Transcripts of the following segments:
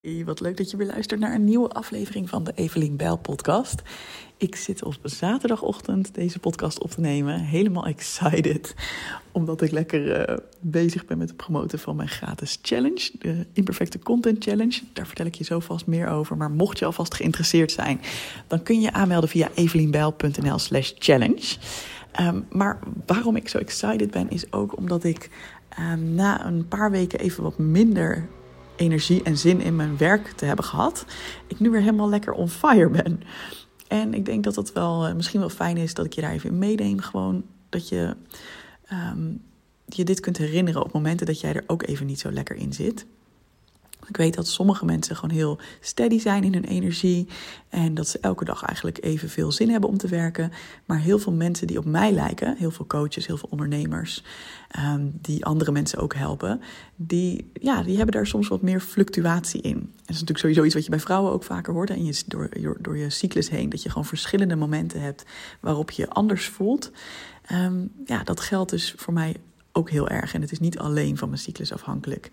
Hey, wat leuk dat je weer luistert naar een nieuwe aflevering van de Evelien Bijl podcast. Ik zit op zaterdagochtend deze podcast op te nemen. Helemaal excited. Omdat ik lekker eh, bezig ben met het promoten van mijn gratis challenge. De Imperfecte Content Challenge. Daar vertel ik je zo vast meer over. Maar mocht je alvast geïnteresseerd zijn, dan kun je aanmelden via evelienbijl.nl slash challenge. Um, maar waarom ik zo excited ben, is ook omdat ik um, na een paar weken even wat minder energie en zin in mijn werk te hebben gehad, ik nu weer helemaal lekker on fire ben. En ik denk dat het wel uh, misschien wel fijn is dat ik je daar even in meeneem. Gewoon dat je um, je dit kunt herinneren op momenten dat jij er ook even niet zo lekker in zit. Ik weet dat sommige mensen gewoon heel steady zijn in hun energie. En dat ze elke dag eigenlijk evenveel zin hebben om te werken. Maar heel veel mensen die op mij lijken, heel veel coaches, heel veel ondernemers, um, die andere mensen ook helpen, die, ja, die hebben daar soms wat meer fluctuatie in. En dat is natuurlijk sowieso iets wat je bij vrouwen ook vaker hoort. En je, door, door je cyclus heen, dat je gewoon verschillende momenten hebt waarop je anders voelt. Um, ja, dat geldt dus voor mij ook heel erg. En het is niet alleen van mijn cyclus afhankelijk.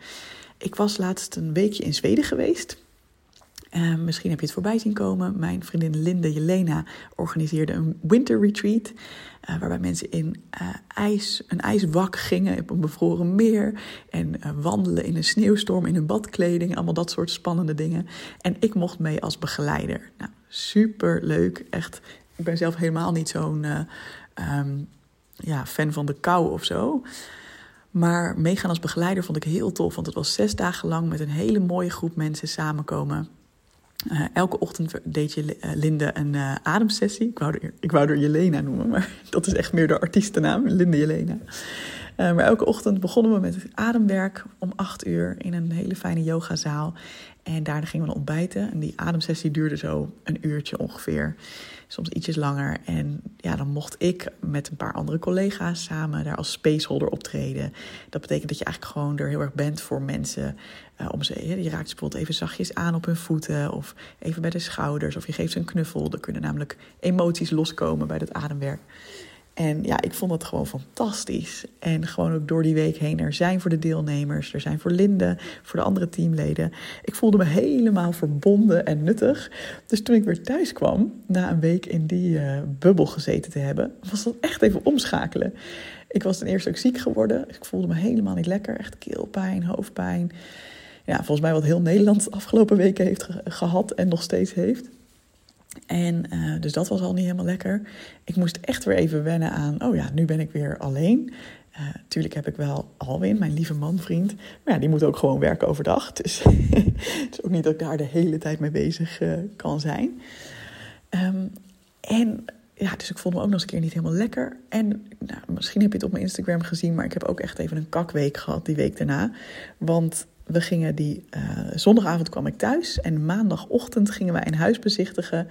Ik was laatst een weekje in Zweden geweest. Uh, misschien heb je het voorbij zien komen. Mijn vriendin Linde Jelena organiseerde een winter retreat. Uh, waarbij mensen in uh, ijs, een ijswak gingen op een bevroren meer. En wandelen in een sneeuwstorm in hun badkleding. Allemaal dat soort spannende dingen. En ik mocht mee als begeleider. Nou, super leuk. Echt. Ik ben zelf helemaal niet zo'n um, ja, fan van de kou of zo. Maar meegaan als begeleider vond ik heel tof, want het was zes dagen lang met een hele mooie groep mensen samenkomen. Uh, elke ochtend deed je uh, Linde een uh, ademsessie. Ik wou, er, ik wou er Jelena noemen, maar dat is echt meer de artiestennaam, Linde Jelena. Maar elke ochtend begonnen we met het ademwerk om acht uur in een hele fijne yogazaal. En daarna gingen we ontbijten. En die ademsessie duurde zo een uurtje ongeveer. Soms ietsjes langer. En ja, dan mocht ik met een paar andere collega's samen daar als spaceholder optreden. Dat betekent dat je eigenlijk gewoon er heel erg bent voor mensen. Uh, om ze, je raakt ze bijvoorbeeld even zachtjes aan op hun voeten. Of even bij de schouders. Of je geeft ze een knuffel. Er kunnen namelijk emoties loskomen bij dat ademwerk. En ja, ik vond dat gewoon fantastisch. En gewoon ook door die week heen er zijn voor de deelnemers, er zijn voor Linde, voor de andere teamleden. Ik voelde me helemaal verbonden en nuttig. Dus toen ik weer thuis kwam, na een week in die uh, bubbel gezeten te hebben, was dat echt even omschakelen. Ik was ten eerste ook ziek geworden. Ik voelde me helemaal niet lekker. Echt keelpijn, hoofdpijn. Ja, volgens mij wat heel Nederland de afgelopen weken heeft ge gehad en nog steeds heeft. En uh, dus dat was al niet helemaal lekker. Ik moest echt weer even wennen aan, oh ja, nu ben ik weer alleen. Uh, tuurlijk heb ik wel Alwin, mijn lieve manvriend. Maar ja, die moet ook gewoon werken overdag. Dus het is ook niet dat ik daar de hele tijd mee bezig uh, kan zijn. Um, en ja, dus ik voelde me ook nog eens een keer niet helemaal lekker. En nou, misschien heb je het op mijn Instagram gezien, maar ik heb ook echt even een kakweek gehad die week daarna. Want we gingen die uh, zondagavond kwam ik thuis en maandagochtend gingen wij een huis bezichtigen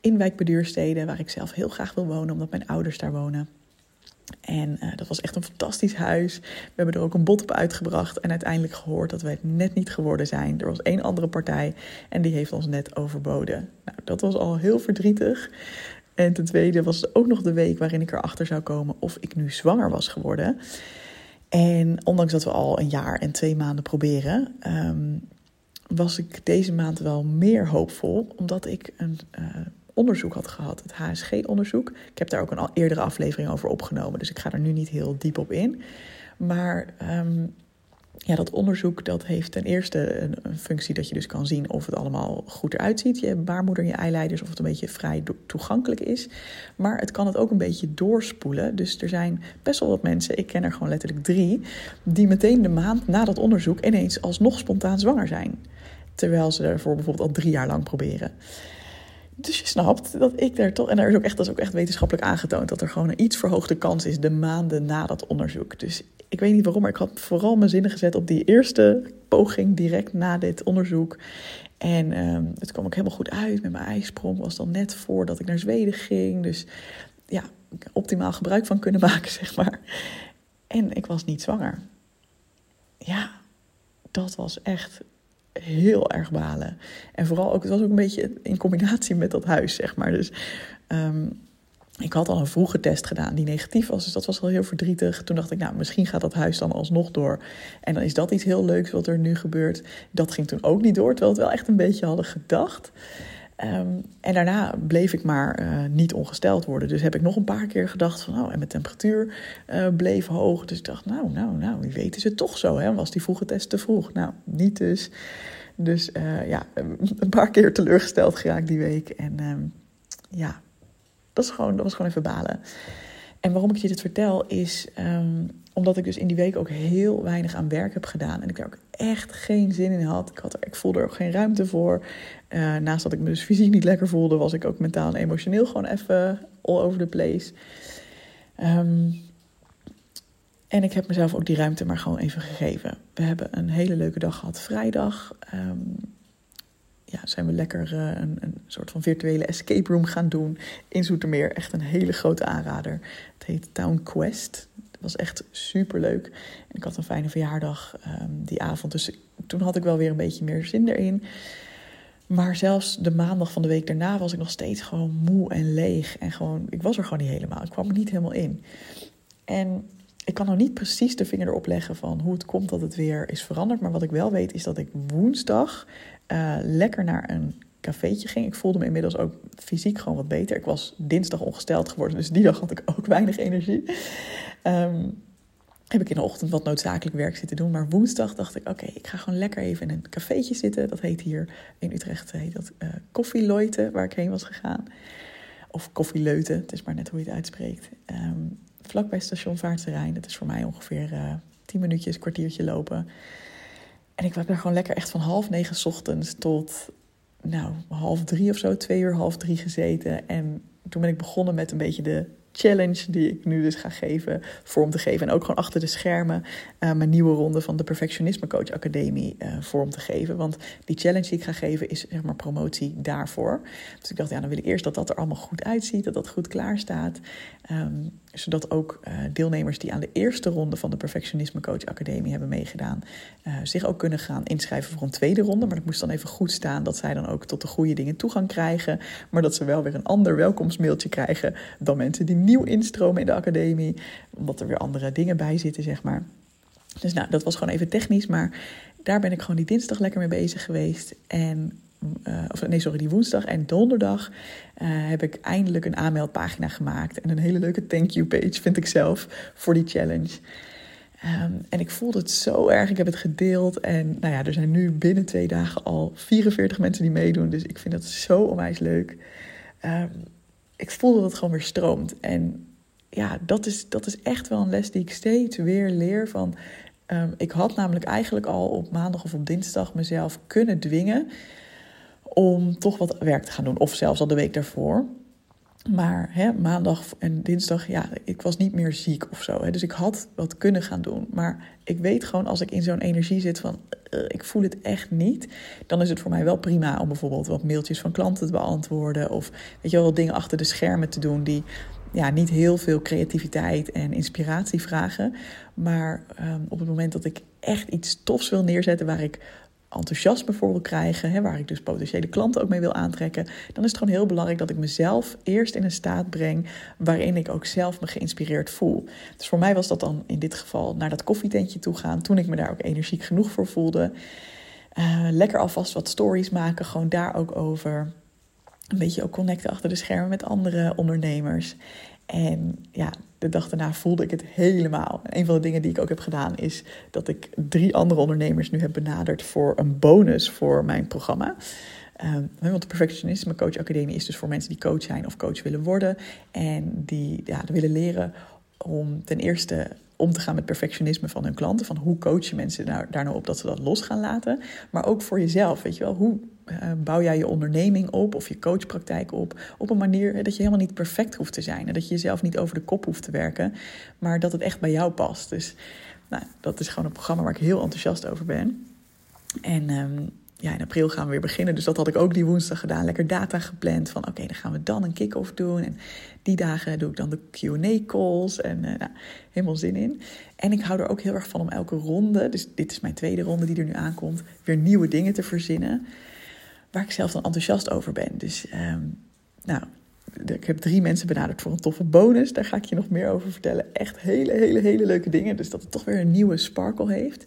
in Wijk Beduurstede, waar ik zelf heel graag wil wonen, omdat mijn ouders daar wonen. En uh, dat was echt een fantastisch huis. We hebben er ook een bod op uitgebracht en uiteindelijk gehoord dat wij het net niet geworden zijn. Er was één andere partij en die heeft ons net overboden. Nou, dat was al heel verdrietig. En ten tweede was het ook nog de week waarin ik erachter zou komen of ik nu zwanger was geworden. En ondanks dat we al een jaar en twee maanden proberen, um, was ik deze maand wel meer hoopvol, omdat ik een uh, onderzoek had gehad, het HSG-onderzoek. Ik heb daar ook een al eerdere aflevering over opgenomen, dus ik ga er nu niet heel diep op in. Maar um, ja, dat onderzoek dat heeft ten eerste een, functie dat je dus kan zien of het allemaal goed eruit ziet. Je baarmoeder je eileiders, of het een beetje vrij toegankelijk is. Maar het kan het ook een beetje doorspoelen. Dus er zijn best wel wat mensen, ik ken er gewoon letterlijk drie, die meteen de maand na dat onderzoek ineens alsnog spontaan zwanger zijn. Terwijl ze ervoor bijvoorbeeld al drie jaar lang proberen. Dus je snapt dat ik daar toch. En daar is ook echt, dat is ook echt wetenschappelijk aangetoond. Dat er gewoon een iets verhoogde kans is de maanden na dat onderzoek. Dus ik weet niet waarom, maar ik had vooral mijn zinnen gezet op die eerste poging direct na dit onderzoek. En um, het kwam ook helemaal goed uit. Met mijn ijsprong was dan net voordat ik naar Zweden ging. Dus ja, optimaal gebruik van kunnen maken, zeg maar. En ik was niet zwanger. Ja, dat was echt heel erg balen. En vooral ook, het was ook een beetje in combinatie met dat huis, zeg maar. Dus um, ik had al een vroege test gedaan die negatief was, dus dat was al heel verdrietig. Toen dacht ik, nou, misschien gaat dat huis dan alsnog door. En dan is dat iets heel leuks wat er nu gebeurt. Dat ging toen ook niet door, terwijl we het wel echt een beetje hadden gedacht. Ehm, en daarna bleef ik maar uh, niet ongesteld worden. Dus heb ik nog een paar keer gedacht van, oh, en mijn temperatuur uh, bleef hoog. Dus ik dacht, nou, nou, nou, wie weet is het toch zo, hè? Was die vroege test te vroeg? Nou, niet dus. Dus uh, ja, een paar keer teleurgesteld geraakt die week. En um, ja, dat, is gewoon, dat was gewoon even balen. En waarom ik je dit vertel is omdat ik dus in die week ook heel weinig aan werk heb gedaan. En ik er ook echt geen zin in had. Ik, had er, ik voelde er ook geen ruimte voor. Uh, naast dat ik me dus fysiek niet lekker voelde, was ik ook mentaal en emotioneel gewoon even all over the place. Um, en ik heb mezelf ook die ruimte maar gewoon even gegeven. We hebben een hele leuke dag gehad vrijdag. Um, ja, zijn we lekker uh, een, een, soort van virtuele escape room gaan doen in Zoetermeer. Echt een hele grote aanrader. Het heet Town Quest. Was echt super leuk. En ik had een fijne verjaardag um, die avond. Dus toen had ik wel weer een beetje meer zin erin. Maar zelfs de maandag van de week daarna was ik nog steeds gewoon moe en leeg. En gewoon, ik was er gewoon niet helemaal. Ik kwam er niet helemaal in. En ik kan nog niet precies de vinger erop leggen van hoe het komt dat het weer is veranderd. Maar wat ik wel weet is dat ik woensdag uh, lekker naar een cafeetje ging. Ik voelde me inmiddels ook fysiek gewoon wat beter. Ik was dinsdag ongesteld geworden, dus die dag had ik ook weinig energie. Um, heb ik in de ochtend wat noodzakelijk werk zitten doen. Maar woensdag dacht ik, oké, ik ga gewoon lekker even in een cafeetje zitten. Dat heet hier in Utrecht, heet dat uh, Koffieloiten, waar ik heen was gegaan. Of Koffieleuten, het is maar net hoe je het uitspreekt. Um, vlakbij station Vaartse Dat is voor mij ongeveer uh, tien minuutjes, kwartiertje lopen. En ik heb daar gewoon lekker echt van half negen ochtends tot nou, half drie of zo, twee uur, half drie gezeten. En toen ben ik begonnen met een beetje de challenge die ik nu dus ga geven, vorm te geven. En ook gewoon achter de schermen uh, mijn nieuwe ronde van de Perfectionisme Coach Academie uh, vorm te geven. Want die challenge die ik ga geven is zeg maar promotie daarvoor. Dus ik dacht, ja, dan wil ik eerst dat dat er allemaal goed uitziet, dat dat goed klaar staat. Um, zodat ook uh, deelnemers die aan de eerste ronde van de Perfectionisme Coach Academie hebben meegedaan, uh, zich ook kunnen gaan inschrijven voor een tweede ronde. Maar dat moest dan even goed staan dat zij dan ook tot de goede dingen toegang krijgen. Maar dat ze wel weer een ander welkomstmailtje krijgen dan mensen die nieuw instromen in de academie. Omdat er weer andere dingen bij zitten, zeg maar. Dus nou, dat was gewoon even technisch. Maar daar ben ik gewoon die dinsdag lekker mee bezig geweest. En uh, of nee, sorry, die woensdag en donderdag uh, heb ik eindelijk een aanmeldpagina gemaakt. En een hele leuke thank you page, vind ik zelf, voor die challenge. Um, en ik voelde het zo erg. Ik heb het gedeeld. En nou ja, er zijn nu binnen twee dagen al 44 mensen die meedoen. Dus ik vind dat zo onwijs leuk. Um, ik voelde dat het gewoon weer stroomt. En ja, dat is, dat is echt wel een les die ik steeds weer leer. Van, um, ik had namelijk eigenlijk al op maandag of op dinsdag mezelf kunnen dwingen om toch wat werk te gaan doen. Of zelfs al de week daarvoor. Maar hè, maandag en dinsdag, ja, ik was niet meer ziek of zo. Hè, dus ik had wat kunnen gaan doen. Maar ik weet gewoon als ik in zo'n energie zit van uh, ik voel het echt niet. Dan is het voor mij wel prima om bijvoorbeeld wat mailtjes van klanten te beantwoorden. Of weet je wel, wat dingen achter de schermen te doen die ja, niet heel veel creativiteit en inspiratie vragen. Maar um, op het moment dat ik echt iets tofs wil neerzetten waar ik enthousiasme voor wil krijgen, hè, waar ik dus potentiële klanten ook mee wil aantrekken, dan is het gewoon heel belangrijk dat ik mezelf eerst in een staat breng waarin ik ook zelf me geïnspireerd voel. Dus voor mij was dat dan in dit geval naar dat koffietentje toe gaan, toen ik me daar ook energiek genoeg voor voelde. Uh, lekker alvast wat stories maken, gewoon daar ook over. Een beetje ook connecten achter de schermen met andere ondernemers. En ja, de dag daarna voelde ik het helemaal. En een van de dingen die ik ook heb gedaan is dat ik drie andere ondernemers nu heb benaderd voor een bonus voor mijn programma. Um, want de Perfectionisme Coach Academie is dus voor mensen die coach zijn of coach willen worden. En die ja, willen leren om ten eerste om te gaan met perfectionisme van hun klanten. Van hoe coach je mensen daar, daar nou op dat ze dat los gaan laten. Maar ook voor jezelf, weet je wel. Hoe bouw jij je onderneming op of je coachpraktijk op op een manier dat je helemaal niet perfect hoeft te zijn. En dat je jezelf niet over de kop hoeft te werken, maar dat het echt bij jou past. Dus nou, dat is gewoon een programma waar ik heel enthousiast over ben. En um, ja, in april gaan we weer beginnen. Dus dat had ik ook die woensdag gedaan. Lekker data gepland van oké, dan gaan we dan een kick-off doen. En die dagen doe ik dan de Q&A-calls en uh, nou, helemaal zin in. En ik hou er ook heel erg van om elke ronde, dus dit is mijn tweede ronde die er nu aankomt, weer nieuwe dingen te verzinnen. Waar ik zelf dan enthousiast over ben. Dus um, nou, ik heb drie mensen benaderd voor een toffe bonus. Daar ga ik je nog meer over vertellen. Echt hele, hele, hele leuke dingen. Dus dat het toch weer een nieuwe sparkle heeft.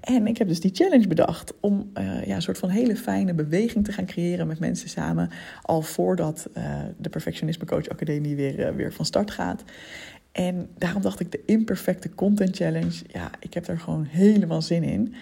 En ik heb dus die challenge bedacht om uh, ja, een soort van hele fijne beweging te gaan creëren met mensen samen. Al voordat uh, de Perfectionisme Coach Academie weer, uh, weer van start gaat. En daarom dacht ik, de imperfecte content challenge, ja, ik heb er gewoon helemaal zin in.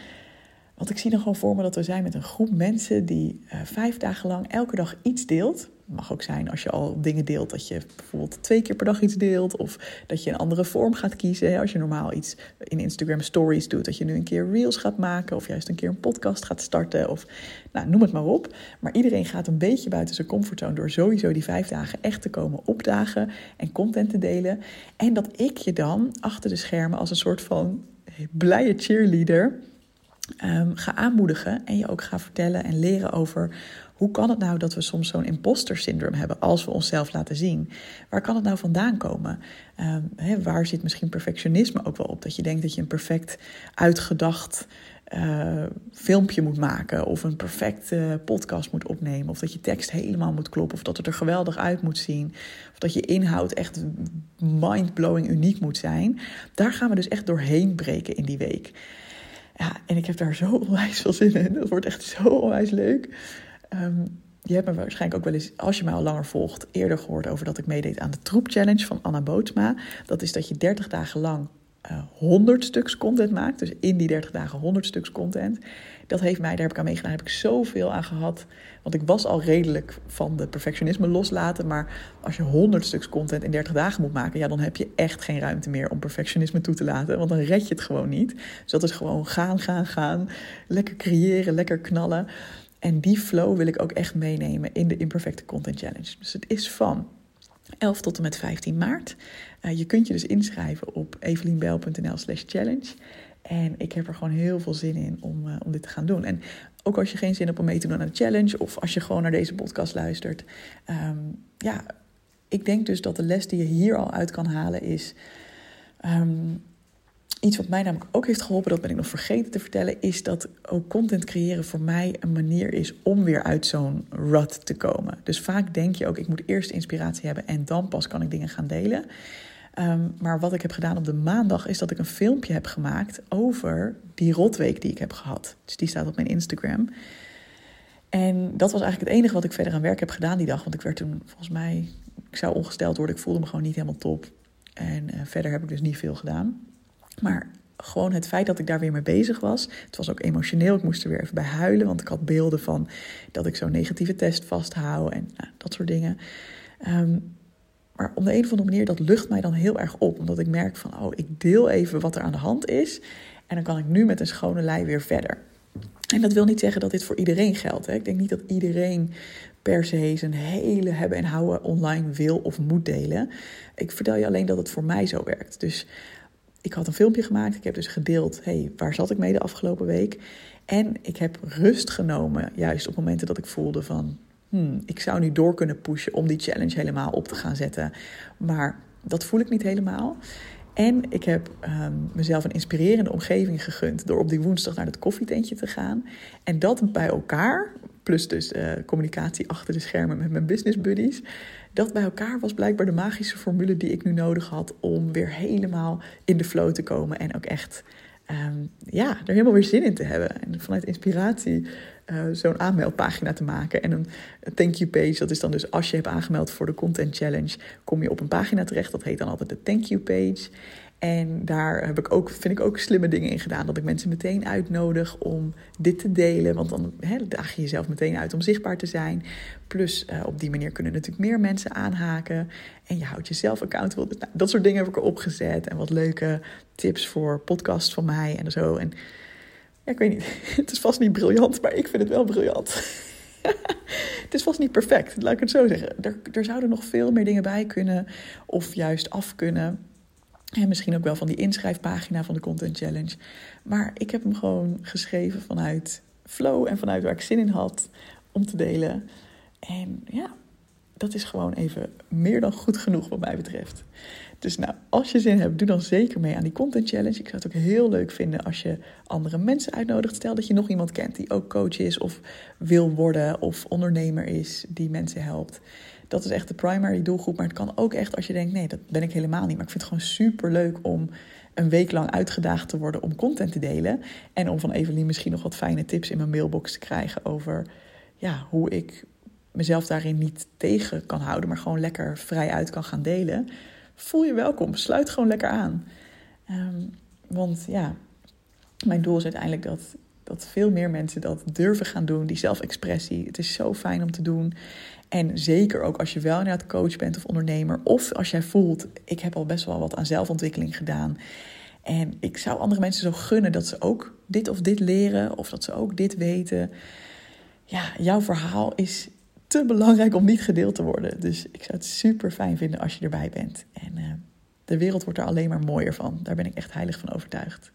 Want ik zie dan gewoon voor me dat we zijn met een groep mensen die vijf dagen lang elke dag iets deelt mag ook zijn als je al dingen deelt, dat je bijvoorbeeld twee keer per dag iets deelt. Of dat je een andere vorm gaat kiezen. Als je normaal iets in Instagram Stories doet, dat je nu een keer Reels gaat maken. Of juist een keer een podcast gaat starten. Of nou, noem het maar op. Maar iedereen gaat een beetje buiten zijn comfortzone door sowieso die vijf dagen echt te komen opdagen en content te delen. En dat ik je dan achter de schermen als een soort van blije cheerleader. Um, ga aanmoedigen en je ook ga vertellen en leren over hoe kan het nou dat we soms zo'n imposter syndroom hebben als we onszelf laten zien? Waar kan het nou vandaan komen? Um, waar zit misschien perfectionisme ook wel op? Dat je denkt dat je een perfect uitgedacht uh, filmpje moet maken of een perfecte podcast moet opnemen of dat je tekst helemaal moet kloppen of dat het er geweldig uit moet zien of dat je inhoud echt mind-blowing uniek moet zijn. Daar gaan we dus echt doorheen breken in die week. Ja, en ik heb daar zo onwijs veel zin in. Dat wordt echt zo onwijs leuk. Um, je hebt me waarschijnlijk ook wel eens, als je mij al langer volgt, eerder gehoord over dat ik meedeed aan de Troep Challenge van Anna Bootsma. Dat is dat je 30 dagen lang uh, eh, 100 stuks content maakt. Dus in die 30 dagen 100 stuks content. Dat heeft mij, daar heb ik aan meegedaan, heb ik zoveel aan gehad. Want ik was al redelijk van de perfectionisme loslaten. Maar als je 100 stuks content in 30 dagen moet maken, ja, dan heb je echt geen ruimte meer om perfectionisme toe te laten. Want dan red je het gewoon niet. Dus dat is gewoon gaan, gaan, gaan. Lekker creëren, lekker knallen. En die flow wil ik ook echt meenemen in de Imperfecte Content Challenge. Dus het is van 11 tot en met 15 maart. Uh, je kunt je dus inschrijven op evelienbel.nl slash challenge. En ik heb er gewoon heel veel zin in om, uh, om dit te gaan doen. En ook als je geen zin hebt om mee te doen aan de challenge... of als je gewoon naar deze podcast luistert. Um, ja, ik denk dus dat de les die je hier al uit kan halen is... Um, Iets wat mij namelijk ook heeft geholpen, dat ben ik nog vergeten te vertellen, is dat ook content creëren voor mij een manier is om weer uit zo'n rut te komen. Dus vaak denk je ook, ik moet eerst inspiratie hebben en dan pas kan ik dingen gaan delen. Um, maar wat ik heb gedaan op de maandag is dat ik een filmpje heb gemaakt over die rotweek die ik heb gehad. Dus die staat op mijn Instagram. En dat was eigenlijk het enige wat ik verder aan werk heb gedaan die dag. Want ik werd toen volgens mij, ik zou ongesteld worden, ik voelde me gewoon niet helemaal top. En uh, verder heb ik dus niet veel gedaan. Maar gewoon het feit dat ik daar weer mee bezig was. Het was ook emotioneel. Ik moest er weer even bij huilen. Want ik had beelden van dat ik zo'n negatieve test vasthoud. En nou, dat soort dingen. Um, maar op de een of andere manier, dat lucht mij dan heel erg op. Omdat ik merk van, oh, ik deel even wat er aan de hand is. En dan kan ik nu met een schone lei weer verder. En dat wil niet zeggen dat dit voor iedereen geldt. Hè. Ik denk niet dat iedereen per se zijn hele hebben en houden online wil of moet delen. Ik vertel je alleen dat het voor mij zo werkt. Dus ik had een filmpje gemaakt. Ik heb dus gedeeld, hey, waar zat ik mee de afgelopen week? En ik heb rust genomen, juist op momenten dat ik voelde van... Hmm, ik zou nu door kunnen pushen om die challenge helemaal op te gaan zetten. Maar dat voel ik niet helemaal. En ik heb um, mezelf een inspirerende omgeving gegund door op die woensdag naar het koffietentje te gaan. En dat bij elkaar, plus dus uh, communicatie achter de schermen met mijn business buddies. Dat bij elkaar was blijkbaar de magische formule die ik nu nodig had om weer helemaal in de flow te komen en ook echt um, ja, er helemaal weer zin in te hebben. En vanuit inspiratie uh, zo'n aanmeldpagina te maken. En een thank you page, dat is dan dus als je hebt aangemeld voor de Content Challenge, kom je op een pagina terecht. Dat heet dan altijd de thank you page. En daar heb ik ook, vind ik ook slimme dingen in gedaan. Dat ik mensen meteen uitnodig om dit te delen. Want dan he, daag je jezelf meteen uit om zichtbaar te zijn. Plus uh, op die manier kunnen natuurlijk meer mensen aanhaken. En je houdt jezelf accountable. Nou, dat soort dingen heb ik erop gezet. En wat leuke tips voor podcasts van mij en zo. En ja, ik weet niet, het is vast niet briljant, maar ik vind het wel briljant. het is vast niet perfect, laat ik het zo zeggen. Er, er zouden nog veel meer dingen bij kunnen of juist af kunnen. En misschien ook wel van die inschrijfpagina van de Content Challenge. Maar ik heb hem gewoon geschreven vanuit flow en vanuit waar ik zin in had om te delen. En ja, dat is gewoon even meer dan goed genoeg wat mij betreft. Dus nou, als je zin hebt, doe dan zeker mee aan die Content Challenge. Ik zou het ook heel leuk vinden als je andere mensen uitnodigt. Stel dat je nog iemand kent die ook coach is of wil worden of ondernemer is die mensen helpt Dat is echt de primary doelgroep. Maar het kan ook echt als je denkt, nee, dat ben ik helemaal niet. Maar ik vind het gewoon super leuk om een week lang uitgedaagd te worden om content te delen. En om van Evelien misschien nog wat fijne tips in mijn mailbox te krijgen over ja, hoe ik mezelf daarin niet tegen kan houden, maar gewoon lekker vrij uit kan gaan delen. Voel je welkom. Sluit gewoon lekker aan. Ehm, want ja, mijn doel is uiteindelijk dat, dat veel meer mensen dat durven gaan doen, die zelfexpressie. Het is zo fijn om te doen. En zeker ook als je wel inderdaad coach bent of ondernemer, of als jij voelt, ik heb al best wel wat aan zelfontwikkeling gedaan. En ik zou andere mensen zo gunnen dat ze ook dit of dit leren, of dat ze ook dit weten. Ja, jouw verhaal is te belangrijk om niet gedeeld te worden. Dus ik zou het super fijn vinden als je erbij bent. En uh, de wereld wordt er alleen maar mooier van. Daar ben ik echt heilig van overtuigd.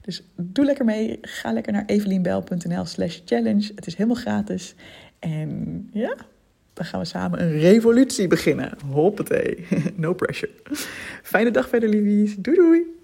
Dus doe lekker mee. Ga lekker naar evelienbel.nl slash challenge. Het is helemaal gratis. En ja, dan gaan we samen een revolutie beginnen. Hoppatee. No pressure. Fijne dag verder, liefies. Doei doei.